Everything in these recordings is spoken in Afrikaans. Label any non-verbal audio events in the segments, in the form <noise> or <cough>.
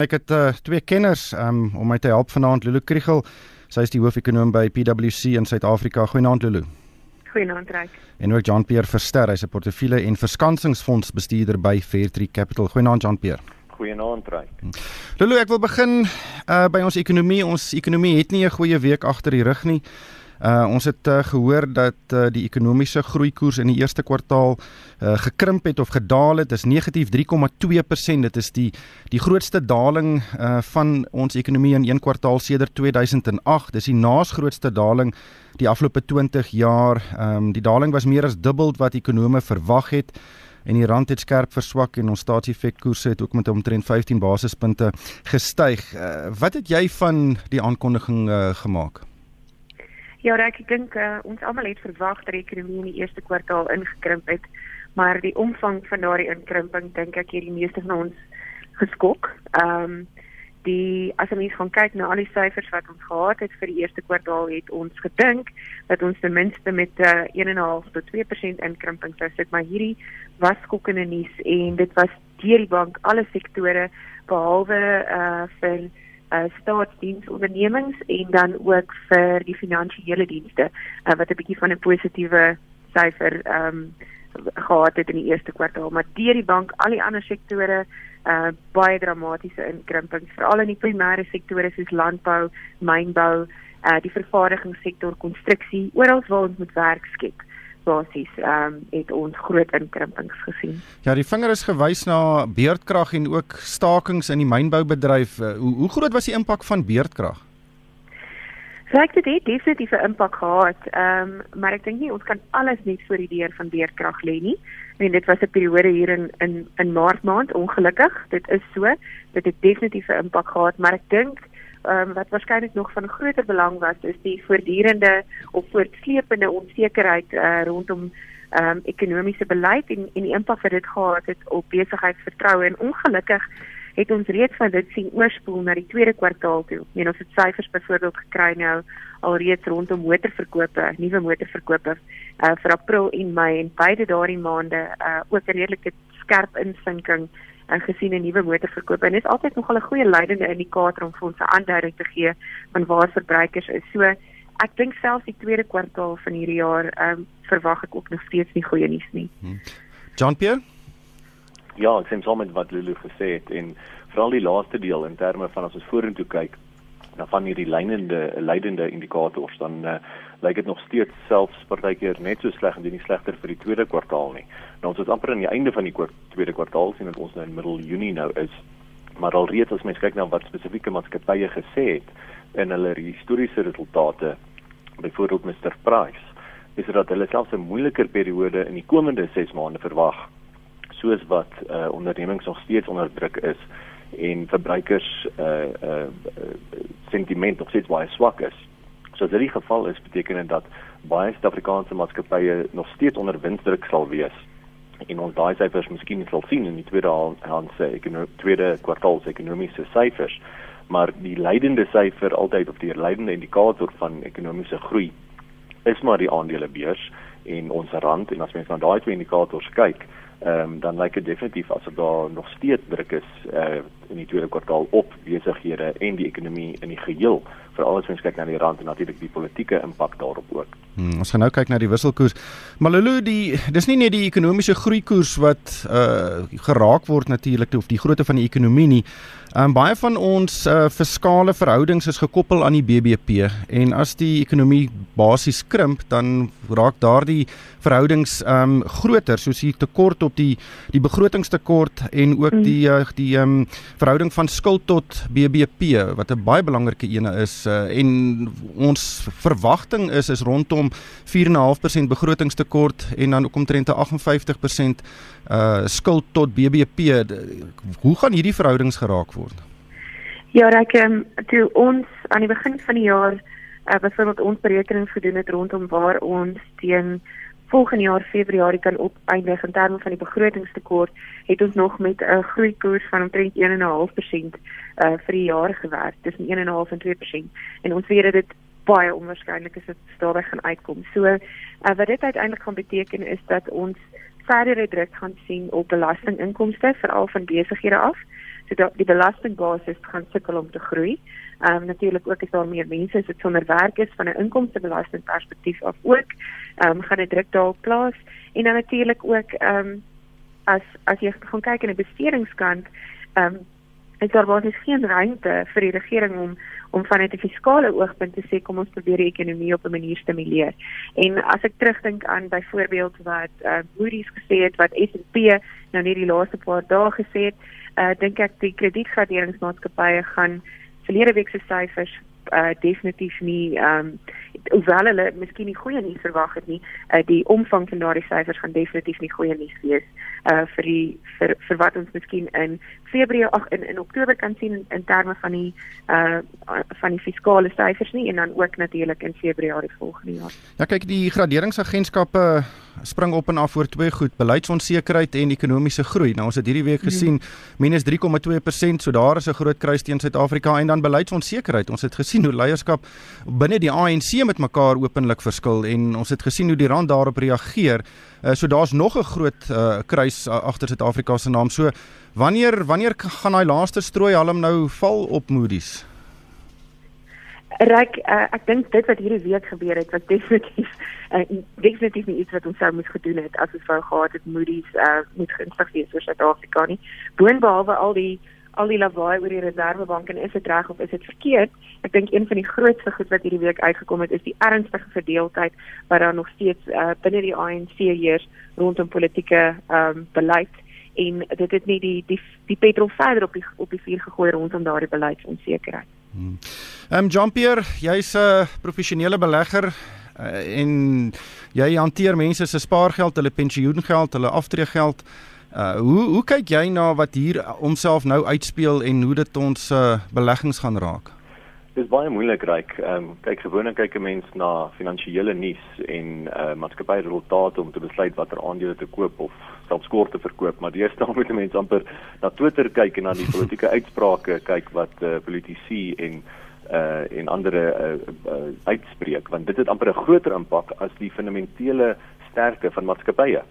Ek het uh, twee kenners um, om my te help vanaand Lulu Kriegel. Sy is die hoofekonoom by PwC in Suid-Afrika. Goeienaand Lulu. Goeienaand Ryk. En ook Jean-Pierre Verster, hy's 'n portefeulje en verskansingsfonds bestuurder by Fairtree Capital. Goeienaand Jean-Pierre. Goeienaand Ryk. Lulu, ek wil begin uh, by ons ekonomie. Ons ekonomie het nie 'n goeie week agter die rug nie. Uh ons het uh, gehoor dat uh, die ekonomiese groeikoers in die eerste kwartaal uh, gekrimp het of gedaal het. Dit is negatief 3,2%. Dit is die die grootste daling uh van ons ekonomie in een kwartaal sedert 2008. Dis die naas grootste daling die afgelope 20 jaar. Ehm um, die daling was meer as dubbel wat ekonome verwag het en die rand het skerp verswak en ons staatsefekkoerse het ook met omtrent 15 basispunte gestyg. Uh, wat het jy van die aankondiging uh, gemaak? Ja, ek dink uh, ons almal het verwag dat die ekonomie in die eerste kwartaal ingekrimp het, maar die omvang van daardie inkrimping dink ek het die meeste van ons geskok. Ehm um, die as ons gaan kyk na al die syfers wat ons gehad het vir die eerste kwartaal het ons gedink dat ons ten minste met uh, 1.5 tot 2% inkrimping sou sit, maar hierdie was skokkende nuus en dit was deur die bank alle sektore behalwe uh vir uh, staatsdiensondernemings en dan ook vir die finansiële dienste uh, wat 'n bietjie van 'n positiewe syfer ehm um, gehad het in die eerste kwartaal. Maar deur die bank al die ander sektore uh baie dramatiese inkrimpings veral in die primêre sektore soos landbou, mynbou, uh die vervaardigingssektor, konstruksie, oral waar ons moet werk skep basies ehm um, het ons groot inkrimpings gesien. Ja, die vinger is gewys na beerdkrag en ook stakings in die mynboubedryf. Uh, hoe hoe groot was die impak van beerdkrag? Ek dink dit het definitief 'n impak gehad. Ehm um, maar ek dink nie ons kan alles net voor die deur van beerdkrag lê nie. Meen dit was 'n periode hier in in in Maart maand ongelukkig. Dit is so. Dit het definitief 'n impak gehad, maar ek dink um, wat waarskynlik nog van groter belang was is die voortdurende of voortsleepende onsekerheid uh, rondom um, ekonomiese beleid en en die impak wat dit gehad het op besigheidsvertroue en ongelukkig het ons reeds van dit sien oorspoel na die tweede kwartaal toe. Ek meen ons het syfers byvoorbeeld gekry nou alreeds rondom motorverkope, nuwe motorverkope uh, vir April en Mei en beide daardie maande uh, ook 'n redelike skerp insinking en gesien 'n nuwe motorverkoop en dit is altyd nogal 'n goeie leidende indikator om vir ons 'n aanduiding te gee van waar verbruikers is. So ek dink selfs die tweede kwartaal van hierdie jaar ehm um, verwag ek ook nog steeds nie goeie nuus nie. Hmm. John Pierre? Ja, ek sien sommer wat Lulu gesê het en veral die laaste deel in terme van as ons vorentoe kyk na van hierdie leidende leidende indikators dan uh, lyk dit nog steeds selfs partykeer net so sleg en nie slegter vir die tweede kwartaal nie. Nou ons is amper aan die einde van die kwart, tweede kwartaal sien dat ons nou in middel Junie nou is. Maar alreeds as mens kyk na wat spesifieke maatskappye gesê het in hulle historiese resultate, byvoorbeeld Mr Price, is dit dat hulle selfs 'n moeiliker periode in die komende 6 maande verwag, soos wat uh, ondernemings nog steeds onder druk is en verbruikers uh uh sentiment nog steeds baie swak is. So as dit die geval is, beteken dit dat baie Suid-Afrikaanse maatskappye nog steeds onder winstdruk sal wees. En ons daai syfers miskien sal sien in die tweede hand se tweede kwartaal se ekonomiese syfers. Maar die leidende syfer altyd of die leidende indikator van ekonomiese groei is maar die aandelebeurs en ons rand. En as mens na daai twee indikators kyk ehm um, dan lyk dit definitief asof daar nog steeds druk is uh, in die tweede kwartaal op besighede en die ekonomie in die geheel veral as ons kyk na die rand en natuurlik die politieke impak daarop ook. Hmm, ons gaan nou kyk na die wisselkoers. Maar Lulu, die dis nie net die ekonomiese groeikoers wat uh geraak word natuurlik of die grootte van die ekonomie nie. Um baie van ons uh fiskale verhoudings is gekoppel aan die BBP en as die ekonomie basies krimp, dan raak daardie verhoudings um groter soos die tekort op die die begrotingstekort en ook hmm. die uh, die um verhouding van skuld tot BBP wat 'n baie belangrike ene is uh, en ons verwagting is is rondom 4.5% begrotingstekort en dan ook omtrent 58% uh skuld tot BBP. Hoe gaan hierdie verhoudings geraak word? Ja, ek um, toe ons aan die begin van die jaar uh, byvoorbeeld ons berekenings gedoen het rondom waar ons teen volgende jaar Februarie kan opeindig in terme van die begrotingstekort, het ons nog met 'n groeikoers van omtrent 1.5% uh vir die jaar gewerk, tussen 1.5 en 2%. En ons weet dit baie onwaarskynlik is dit stadig gaan uitkom. So uh, wat dit uiteindelik gaan beteken is dat ons verdere druk gaan sien op belastinginkomste veral van besighede af. So dat die belastingbasis gaan sukkel om te groei. Ehm um, natuurlik ook as daar meer mense sit sonder werk is van 'n inkomstebelastingperspektief af ook, ehm um, gaan dit druk daarop plaas en dan natuurlik ook ehm um, as as jy gaan kyk aan die besteringskant, ehm um, is daar basies geen ruimte vir die regering om om vanuit 'n fiskale oogpunt te sê kom ons probeer die ekonomie op 'n manier stimuleer. En as ek terugdink aan byvoorbeeld wat uh, Moody's gesê het, wat S&P nou net die laaste paar dae gesê het, uh, dink ek die kredietgraderingsmaatskappye gaan verlede week se syfers uh, definitief nie ehm um, hoewel hulle miskien nie goeie nuus verwag het nie, uh, die omvang van daardie syfers gaan definitief nie goeie nuus wees uh vir die vir vir wat ons miskien in Februarie ag in in Oktober kan sien in, in terme van die uh van die fiskale syfers nie en dan ook natuurlik in Februarie volgende jaar. Ja kyk die graderingsagentskappe spring op en af oor twee goed, beleidsonsekerheid en ekonomiese groei. Nou ons het hierdie week gesien minus 3,2%, so daar is 'n groot kruis teen Suid-Afrika en dan beleidsonsekerheid. Ons het gesien hoe leierskap binne die ANC met mekaar openlik verskil en ons het gesien hoe die rand daarop reageer. Uh, so daar's nog 'n groot uh, kruis uh, agter Suid-Afrika se naam. So wanneer wanneer gaan daai laaste strooi halm nou val op Moody's? Ryk, uh, ek dink dit wat hierdie week gebeur het was definitief uh, definitief nie iets wat ons sou moes gedoen het as ons wou gehad het Moody's uh, moet gunstig wees vir Suid-Afrika nie. Boonbehalwe al die al die lawaai oor die reservebank en is dit reg of is dit verkeerd? Ek dink een van die grootste goed wat hierdie week uitgekom het is die ernstige verdeeldheid wat daar nog steeds uh, binne die ANC heers rondom politieke um, beleid en dit het nie die die die petrol verder op die op die vuur gegooi rondom daardie beleidsonsekerheid. Hmm. Ehm um, Jean-Pierre, jy's 'n uh, professionele belegger uh, en jy hanteer mense se spaargeld, hulle pensioengeld, hulle aftreegeld. Uh hoe hoe kyk jy na wat hier homself nou uitspeel en hoe dit ons uh, beleggings gaan raak? Dit is baie moeilik ryk. Ehm um, kyk gewoonlik kyk 'n mens na finansiële nuus en uh maatskappy resultate om te besluit watter aandele te koop of selfs kort te verkoop, maar deesdae <laughs> moet 'n mens amper na Twitter kyk en na die politieke <laughs> uitsprake kyk wat uh, politici en uh en ander uh, uh uitspreek want dit het amper 'n groter impak as die fundamentele sterkte van maatskappye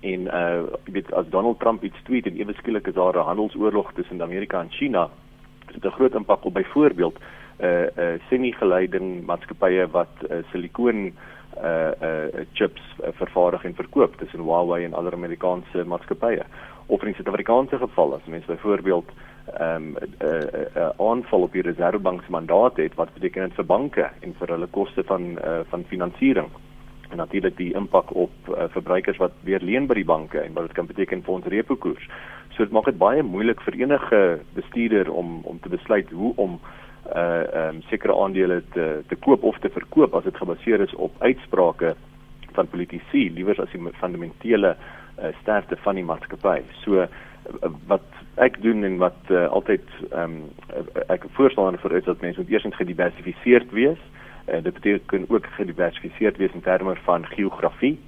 en uh jy weet as Donald Trump iets tweet en ewe skielik is daar 'n handelsoorlog tussen Amerika en China dit 'n groot impak op byvoorbeeld uh, uh semi-geleiding maatskappye wat uh, silikoon uh uh chips uh, vervaardig en verkoop tussen Huawei en ander Amerikaanse maatskappye. Of in Suid-Afrikaanse geval as mense byvoorbeeld ehm um, 'n uh, uh, uh, aanval op die Reserwebank se mandaat het wat beteken dit vir banke en vir hulle koste van uh, van finansiering en natuurlik die impak op uh, verbruikers wat weer leen by die banke en wat dit kan beteken vir ons repo koers. So dit maak dit baie moeilik vir enige bestuurder om om te besluit hoe om uh um, sekere aandele te te koop of te verkoop as dit gebaseer is op uitsprake van politici liewer as die fundamentele uh, sterkte van die maatskappy. So uh, wat ek doen en wat uh, altyd ehm um, ek voorstander vir is dat mense moet eers gediversifiseerd wees. En dit beteken ook gediversifiseerd wees in terme van geografie.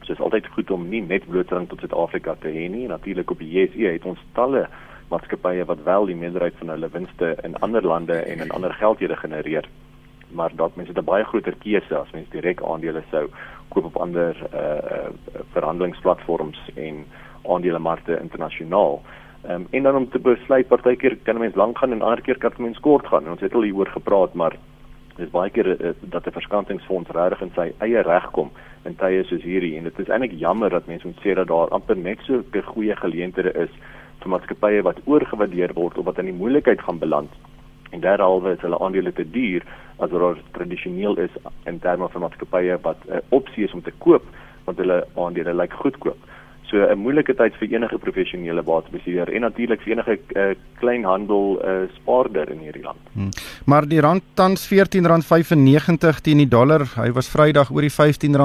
So is altyd goed om nie net blootstelling tot Suid-Afrika te hê nie. Natuurlik op die JSE het ons talle maatskappye wat wel die meerderheid van hulle winste in ander lande en in ander geldhede genereer. Maar dat mense 'n baie groter keuse as mense direk aandele sou koop op ander uh, uh verhandelingsplatforms en aandelemarkte internasionaal. Ehm um, en dan om te besluit partykeer kan 'n mens lank gaan en ander keer kan 'n mens kort gaan. En ons het al hieroor gepraat, maar dis baie keer uh, dat 'n verskantingsfonds regtig in sy eie reg kom in tye soos hierdie en dit is eintlik jammer dat mense moet sê dat daar amper net so 'n goeie geleenthede is vir maatskappye wat oorgewaardeer word of wat in die moeilikheid gaan beland. En derhalwe is hulle aandele te duur as wat tradisioneel is in terme van maatskappye wat 'n uh, opsie is om te koop want hulle aandele lyk goedkoop. So 'n moeilike tyd vir enige professionele batebestuurder en natuurlik vir enige uh, kleinhandel uh, spaarder in hierdie land. Hmm. Maar die rand tans R14.95 teen die dollar. Hy was Vrydag oor die R15.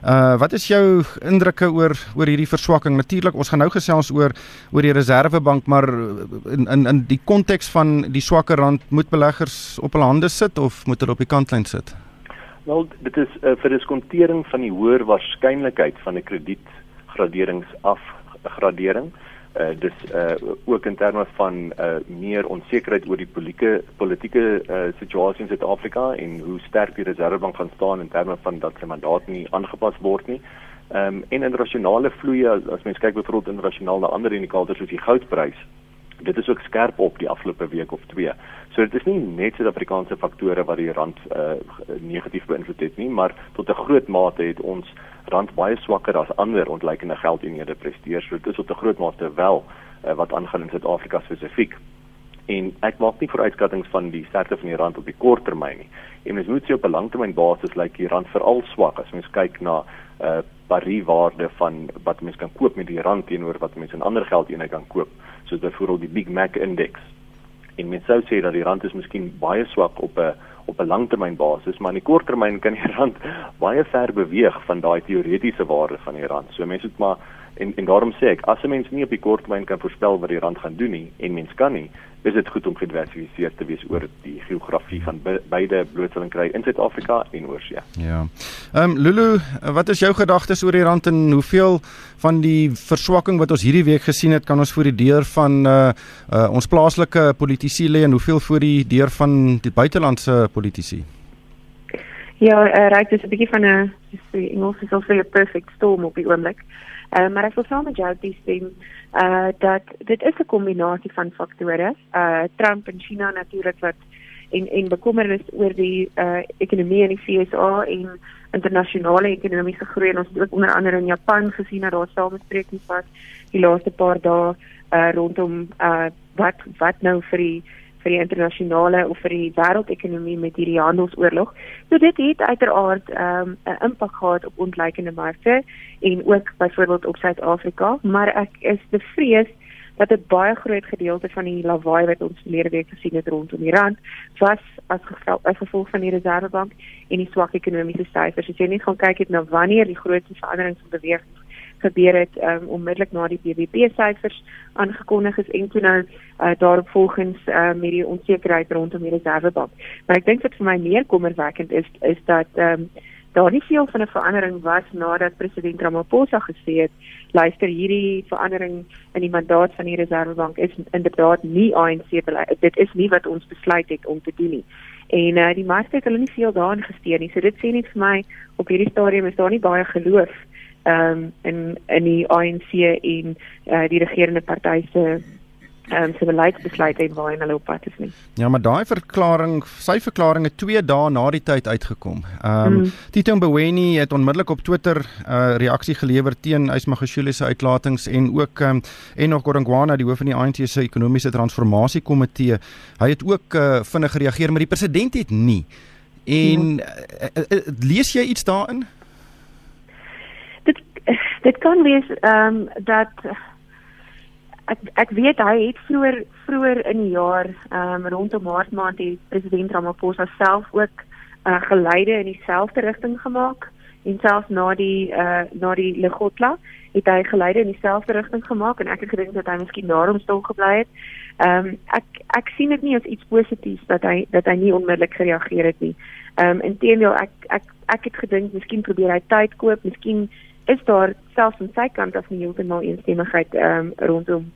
Uh wat is jou indrukke oor oor hierdie verswakking? Natuurlik, ons gaan nou gesels oor oor die Reserwebank, maar in in in die konteks van die swakker rand, moet beleggers op hul hande sit of moet hulle op die kantlyn sit? Wel, dit is uh, vir diskontering van die hoër waarskynlikheid van 'n kredietgraderingsafgradering. Uh dis uh ook in terme van uh meer onsekerheid oor die politieke politieke uh situasie in Suid-Afrika en hoe sterk die Reserwebank gaan staan in terme van dat sy mandaat nie aangepas word nie. Ehm um, en internasionale vloeye as, mens kyk byvoorbeeld internasionaal na ander indikators soos die goudprys Dit is ook skerp op die afgelope week of twee. So dit is nie net Suid-Afrikaanse faktore wat die rand uh, negatief beïnvloed het nie, maar tot 'n groot mate het ons rand baie swakker as ander ontleikende geldeenhede presteer. So dit is tot 'n groot mate wel uh, wat aangaan in Suid-Afrika spesifiek. En ek maak nie vooruitskattinge van die sterkte van die rand op die kort termyn nie. En mens moet sien op 'n langtermynbasis lyk like die rand veral swak as mens kyk na uh pariewaarde van wat mens kan koop met die rand teenoor wat mens in ander geldeenhede kan koop, soos byvoorbeeld die Big Mac indeks. En mens sou sê dat die rand is miskien baie swak op 'n op 'n langtermynbasis, maar in die korttermyn kan die <laughs> rand baie ver beweeg van daai teoretiese waarde van die rand. So mense moet maar en en daarom sê ek as 'n mens nie op die korttermyn kan voorspel wat die rand gaan doen nie en mens kan nie, is dit goed om gediversifiseerd te wees oor die geografie van be beide blootstelling kry in Suid-Afrika en oorsee. Ja. Ehm um, Lulu, wat is jou gedagtes oor die rand en hoeveel van die verswakking wat ons hierdie week gesien het kan ons voor die deur van uh, uh ons plaaslike politici lê en hoeveel voor die deur van die buitelandse politici? Ja, uh, ryk dis 'n bietjie van 'n Engels is al 'n perfect storm op die oomblik. Uh, maar ek wil saam met jou stem uh dat dit is 'n kombinasie van faktore. Uh Trump en China natuurlik wat en en bekommernis oor die uh ekonomie in die VSA en internasionale ekonomiese groei en ons het ook onder andere in Japan gesien dat daar samesprekings was die laaste paar dae uh rondom uh wat wat nou vir die vir die internasionale of vir die wêreldekonomie met hierdie handelsoorlog. So dit het uiteraard ehm, 'n um, impak gehad op ontleikende markte en ook byvoorbeeld op Suid-Afrika, maar ek is bevrees dat 'n baie groot gedeelte van die lawaai wat ons verlede week gesien het rondom die rand was as gevolg as gevolg van die Reserwebank en die swak ekonomiese syfers. As jy net gaan kyk het na wanneer die grootste veranderings beweeg gebeur het um, onmiddellik na die BBP syfers aangekondig is en toe nou uh, daarop volgens uh, met die onsekerheid rondom die Reservebank. Maar ek dink wat vir my meer kommerwekkend is is dat um, daar nie veel van 'n verandering was nadat president Ramaphosa gesê het luister hierdie verandering in die mandaat van die Reservebank is inderdaad nie ANC beleid dit is nie wat ons besluit het om te doen nie en uh, die markte het hulle nie veel daarin gesteer nie so dit sê net vir my op hierdie stadium is daar nie baie geloof ehm um, in in die ANC en uh, die regerende party se ehm um, se beleidsbesluit en waar hulle op pad is nie. Ja, maar daai verklaring, sy verklaring het 2 dae na die tyd uitgekom. Ehm um, mm. Tito Mboweni het onmiddellik op Twitter 'n uh, reaksie gelewer teen Ysmagashule se uitlatings en ook ehm um, Enoch Godongwana, die hoof van die ANC se ekonomiese transformasie komitee, hy het ook uh, vinnig gereageer, maar die president het nie. En ja. uh, uh, uh, lees jy iets daarin? <laughs> dit kan wees ehm um, dat ek ek weet hy het vroeër vroeër in die jaar ehm um, rondom Maart maand die president Ramaphosa self ook uh, geleide in dieselfde rigting gemaak en selfs na die uh, na die Legotla het hy geleide in dieselfde rigting gemaak en ek het gedink dat hy miskien daarom stil gebly het. Ehm um, ek ek sien dit nie as iets positiefs dat hy dat hy nie onmiddellik gereageer het nie. Ehm um, inteendeel ek ek ek het gedink miskien probeer hy tyd koop, miskien is daar selfs aan sy kant af nie heeltemal eensstemmigheid ehm um, rondom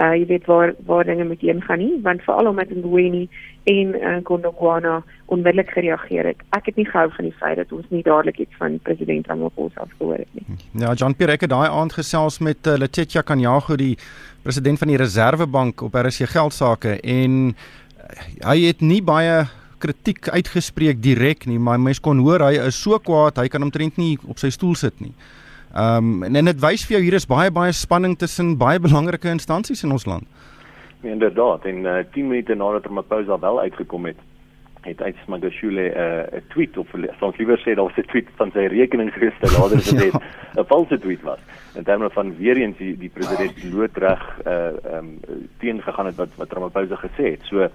uh jy weet waar waar dinge met hom gaan nie want veral omdat Ngweni en uh, Gondongwana onmiddellik gereageer het. Ek het nie gehou van die feit dat ons nie dadelik iets van president Ramaphosa gehoor het nie. Ja, John Pierre het daai aand gesels met uh, Letitia Kanyago die president van die Reserwebank op RC geldsaake en uh, hy het nie baie kritiek uitgespreek direk nie, maar mens kon hoor hy is so kwaad, hy kan omtrent nie op sy stoel sit nie. Ehm um, en dit wys vir jou hier is baie baie spanning tussen baie belangrike instansies in ons land. Ja, inderdaad. En uh, 10 minute nadat Ramaphosa wel uitgekom het, het hy Smagashule 'n uh, 'n tweet of soms liewer sê daar was 'n tweet van sy rekening gister later <laughs> gesê 'n ja. valse tweet was. En dan van weer eens die, die president loodreg uh ehm um, teen gegaan het wat wat Ramaphosa gesê het. So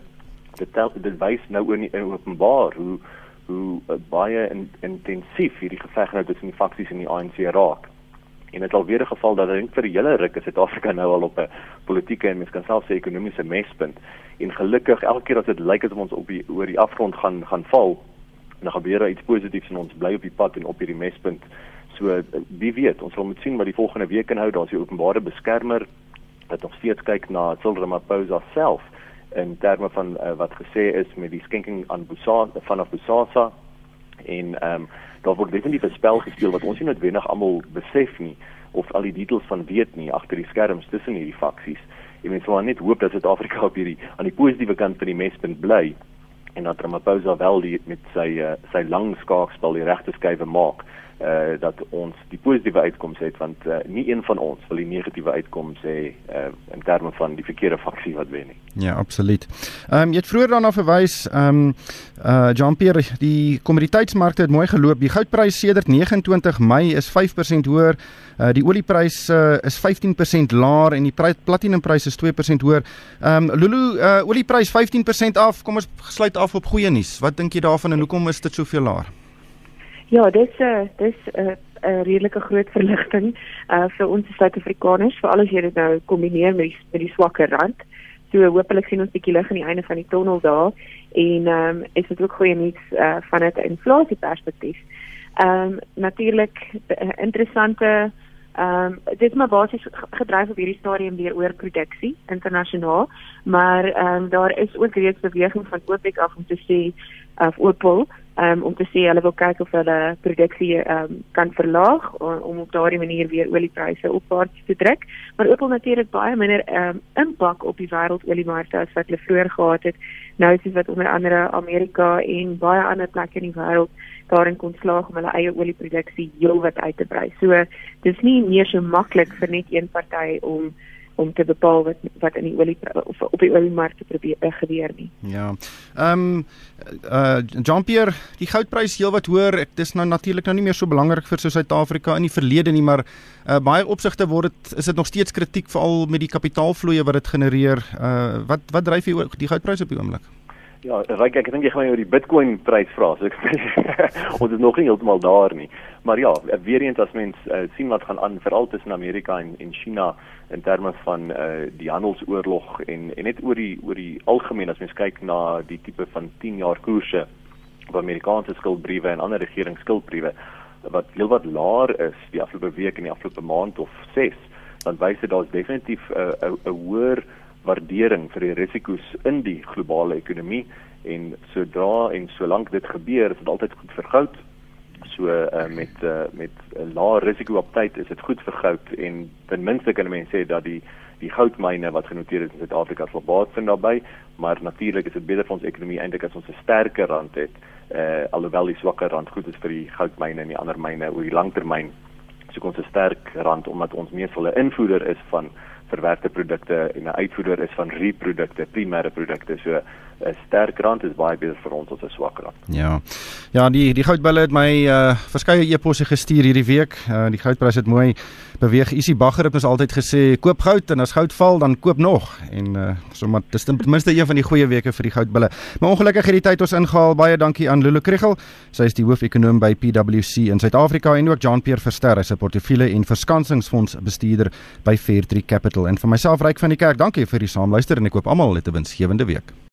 dit tel, dit wys nou in openbaar hoe hoe uh, baie in, intensief hierdie geveg nou tussen die faksies in die ANC raak. En dit al weer 'n geval dat ek vir die hele ruk in Suid-Afrika nou al op 'n politieke en mens kan self sê ekonomiese mespunt. En gelukkig elke keer as dit lyk asof ons op die oor die afgrond gaan gaan val, dan gebeur daar iets positiefs en ons bly op die pad en op hierdie mespunt. So eh, wie weet, ons sal moet sien wat die volgende week inhou. Daar's die openbare beskermer wat nog steeds kyk na Cyril Ramaphosa self in terme van uh, wat gesê is met die skenking aan Bosasa vanaf Bosasa. En ehm um, daar word definitief 'n spel gespeel wat ons nie noodwendig almal besef nie of al die details van weet nie agter die skerms tussen hierdie faksies jy mens maar net hoop dat Suid-Afrika op hierdie aan die positiewe kant van die mespunt bly en dat Ramaphosa wel die met sy uh, sy lang skaakspel die regte skuwe maak uh dat ons die positiewe uitkoms het want uh, nie een van ons wil die negatiewe uitkoms hê uh in terme van die verkeerde faksie wat wen nie. Ja, absoluut. Ehm um, jy het vroeër daarna verwys ehm um, uh Jean-Pierre, die kommoditeitsmarkte het mooi geloop. Die goudprys sedert 29 Mei is 5% hoër. Uh die olieprys uh, is 15% laer en die platinumprys is 2% hoër. Ehm um, Lulu, uh olieprys 15% af. Kom ons sluit af op goeie nuus. Wat dink jy daarvan en hoekom is dit soveel laer? Ja, dis 'n uh, dis 'n uh, 'n redelike groot verligting uh vir ons Suid-Afrikaners, veral as jy dit nou kombineer met die met die swakker rand. So hopelik sien ons 'n bietjie lig aan die einde van die tonnel daar en ehm um, is dit ook goeie nuus uh van 'n inflasie perspektief. Ehm um, natuurlik uh, interessante ehm um, dit is maar basies gedryf op hierdie stadium deur oorproduksie internasionaal, maar ehm um, daar is ook reeds beweging van OPEC af om te sê of Opel um, om te sê hulle wil kyk of hulle produksie um, kan verlaag om, om op daardie manier weer oliepryse opwaarts te druk. Maar ook al natuurlik baie minder um, impak op die wêreldoliemarkte as wat hulle vroeër gehad het. Nou is dit wat onder andere Amerika en baie ander plekke in die wêreld daarin kon slaag om hulle eie olieproduksie heelwat uit te brei. So dis nie meer so maklik vir net een party om om te bepaal wat wat in die olie of op die oliemark te probeer uh, gebeur nie. Ja. Ehm um, uh Jean-Pierre, die goudprys heelwat hoër. Ek dis nou natuurlik nou nie meer so belangrik vir so Suid-Afrika in die verlede nie, maar uh baie opsigte word dit is dit nog steeds kritiek veral met die kapitaalvloeie wat dit genereer. Uh wat wat dryf die die goudprys op die oomblik? Ja, ek ek dink jy gaan my oor die Bitcoin prys vra. So ek <laughs> ons is nog nie heeltemal daar nie. Maar ja, weer eens as mens uh, sien wat gaan aan veral tussen Amerika en en China in terme van uh, die handelsoorlog en en net oor die oor die algemeen as mens kyk na die tipe van 10 jaar koerse van Amerikaanse skuldbriewe en ander regeringsskuldbriewe wat heelwat laer is die afgelope week en die afgelope maand of 6 dan wys dit daar's definitief 'n uh, 'n hoër waardering vir die risiko's in die globale ekonomie. En sodra en solank dit gebeur is dit altyd goed vir goud so uh, met uh, met 'n uh, lae risiko op tyd is dit goed vir goud. En ten minste kan mense sê dat die die goudmyne wat genoteer is in Suid-Afrika sal baat vind daarbey maar natuurlik is dit beter vir ons ekonomie eintlik as ons 'n sterker rand het. Uh, alhoewel die swakker rand goed is vir die goudmyne en die ander myne oor die langtermyn so ons 'n sterk rand omdat ons meestal 'n invoerder is van verwerkte produkte en 'n uitvoerder is van reprodukte, primêre produkte. So 'n sterk rand is baie beter vir ons as 'n swak rand. Ja. Ja, die die goudbulle het my uh verskeie e-posse gestuur hierdie week. Uh die goudprys het mooi beweeg. Isie Bagger het ons altyd gesê koop goud en as goud val dan koop nog. En uh sommer dis ten minste een van die goeie weke vir die goudbulle. Maar ongelukkig het die tyd ons ingehaal. Baie dankie aan Lulu Kriegel. Sy is die hoofekonoom by PwC in Suid-Afrika en ook Jean-Pierre Verster, hy 'n portefeulje en verskansingsfonds bestuurder by Fairtree Capital. En vir myself Ryk van die Kerk, dankie vir die saamluister en ek hoop almal het 'n winsgewende week.